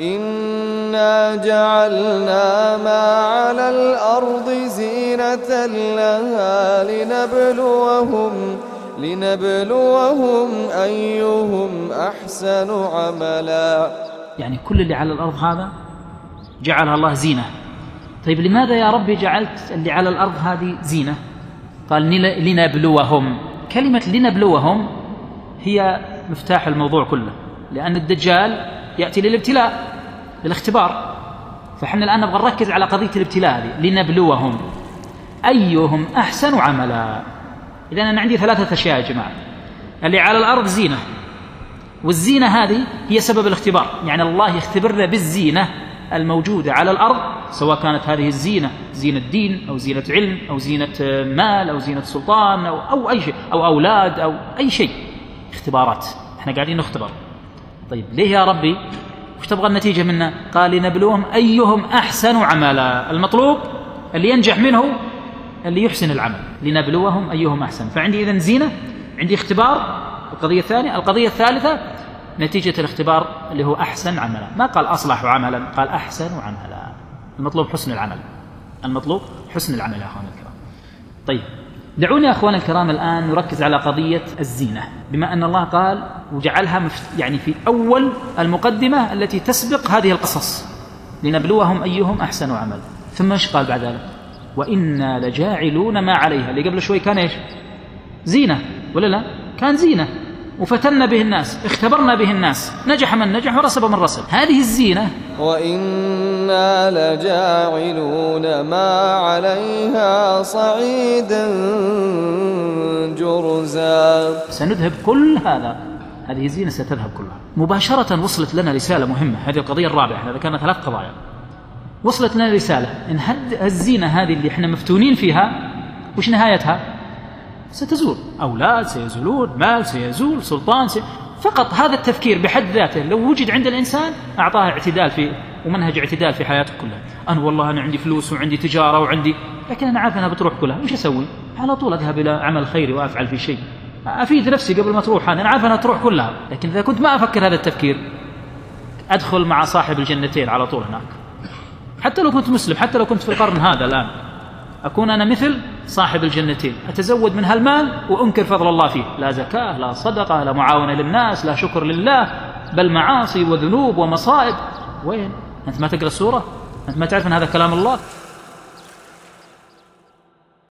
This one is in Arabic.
إنا جعلنا ما على الأرض زينة لها لنبلوهم لنبلوهم أيهم أحسن عملا. يعني كل اللي على الأرض هذا جعلها الله زينة. طيب لماذا يا ربي جعلت اللي على الأرض هذه زينة؟ قال لنبلوهم. كلمة لنبلوهم هي مفتاح الموضوع كله لأن الدجال يأتي للابتلاء. للاختبار فحنا الآن نبغى نركز على قضية الابتلاء هذه لنبلوهم. أيهم أحسن عملا؟ إذا أنا عندي ثلاثة أشياء يا جماعة. اللي على الأرض زينة والزينة هذه هي سبب الاختبار. يعني الله يختبرنا بالزينة الموجودة على الأرض سواء كانت هذه الزينة زينة دين أو زينة علم أو زينة مال أو زينة سلطان أو, أو أي شيء أو أولاد أو أي شيء. اختبارات. إحنا قاعدين نختبر. طيب ليه يا ربي وش تبغى النتيجة منا؟ قال لنبلوهم أيهم أحسن عملا. المطلوب اللي ينجح منه اللي يحسن العمل. لنبلوهم أيهم أحسن. فعندي إذن زينة عندي اختبار. القضية الثانية القضية الثالثة نتيجة الاختبار اللي هو أحسن عملا. ما قال أصلح عملا قال أحسن عملا. المطلوب حسن العمل. المطلوب حسن العمل يا أخوان الكرام. طيب. دعوني يا أخوان الكرام الآن نركز على قضية الزينة. بما أن الله قال وجعلها يعني في أول المقدمة التي تسبق هذه القصص. لنبلوهم أيهم أحسن عمل. ثم إيش قال بعد ذلك؟ وإنا لجاعلون ما عليها. اللي قبل شوي كان إيش؟ زينة. ولا لا؟ كان زينة. وفتنا به الناس اختبرنا به الناس. نجح من نجح ورسب من رسب. هذه الزينة وإنا لجاعلون ما عليها صعيدا جرزا. سنذهب كل هذا. هذه الزينة ستذهب كلها. مباشرة وصلت لنا رسالة مهمة. هذه القضية الرابعة. إحنا ذكرنا ثلاث قضايا. وصلت لنا رسالة. إن الزينة هذه اللي إحنا مفتونين فيها وش نهايتها؟ ستزول. أولاد سيزولون مال سيزول سلطان سي... فقط هذا التفكير بحد ذاته لو وجد عند الإنسان أعطاه اعتدال في ومنهج اعتدال في حياته كلها. أنا والله أنا عندي فلوس وعندي تجارة وعندي لكن أنا عارف أنها بتروح كلها وش أسوي؟ على طول أذهب إلى عمل خيري وأفعل في شيء. أفيد نفسي قبل ما تروح أنا عارف أنها تروح كلها لكن إذا كنت ما أفكر هذا التفكير أدخل مع صاحب الجنتين على طول هناك. حتى لو كنت مسلم حتى لو كنت في القرن هذا الآن أكون أنا مثل صاحب الجنتين. أتزود من هالمال وأنكر فضل الله فيه. لا زكاة لا صدقة لا معاونة للناس لا شكر لله بل معاصي وذنوب ومصائب. وين؟ أنت ما تقرأ السورة؟ أنت ما تعرف أن هذا كلام الله؟